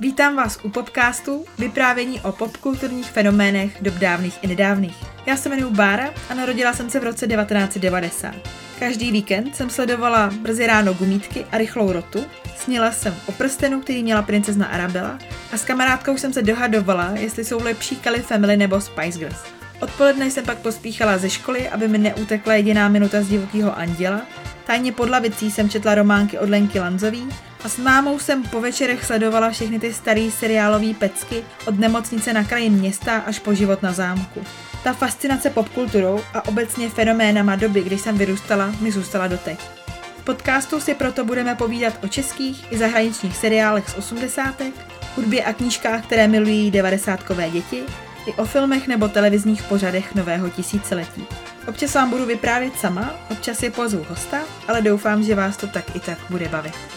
Vítám vás u Popcastu, vyprávění o popkulturních fenoménech dob dávných i nedávných. Já se jmenuji Bára a narodila jsem se v roce 1990. Každý víkend jsem sledovala brzy ráno gumítky a rychlou rotu, snila jsem o prstenu, který měla princezna Arabella a s kamarádkou jsem se dohadovala, jestli jsou lepší Kelly Family nebo Spice Girls. Odpoledne jsem pak pospíchala ze školy, aby mi neutekla jediná minuta z divokého anděla. Tajně pod lavicí jsem četla románky od Lenky Lanzový a s mámou jsem po večerech sledovala všechny ty staré seriálové pecky od nemocnice na kraji města až po život na zámku. Ta fascinace popkulturou a obecně fenoménama doby, kdy jsem vyrůstala, mi zůstala doteď. V podcastu si proto budeme povídat o českých i zahraničních seriálech z osmdesátek, hudbě a knížkách, které milují devadesátkové děti, i o filmech nebo televizních pořadech nového tisíciletí. Občas vám budu vyprávět sama, občas je pozvu hosta, ale doufám, že vás to tak i tak bude bavit.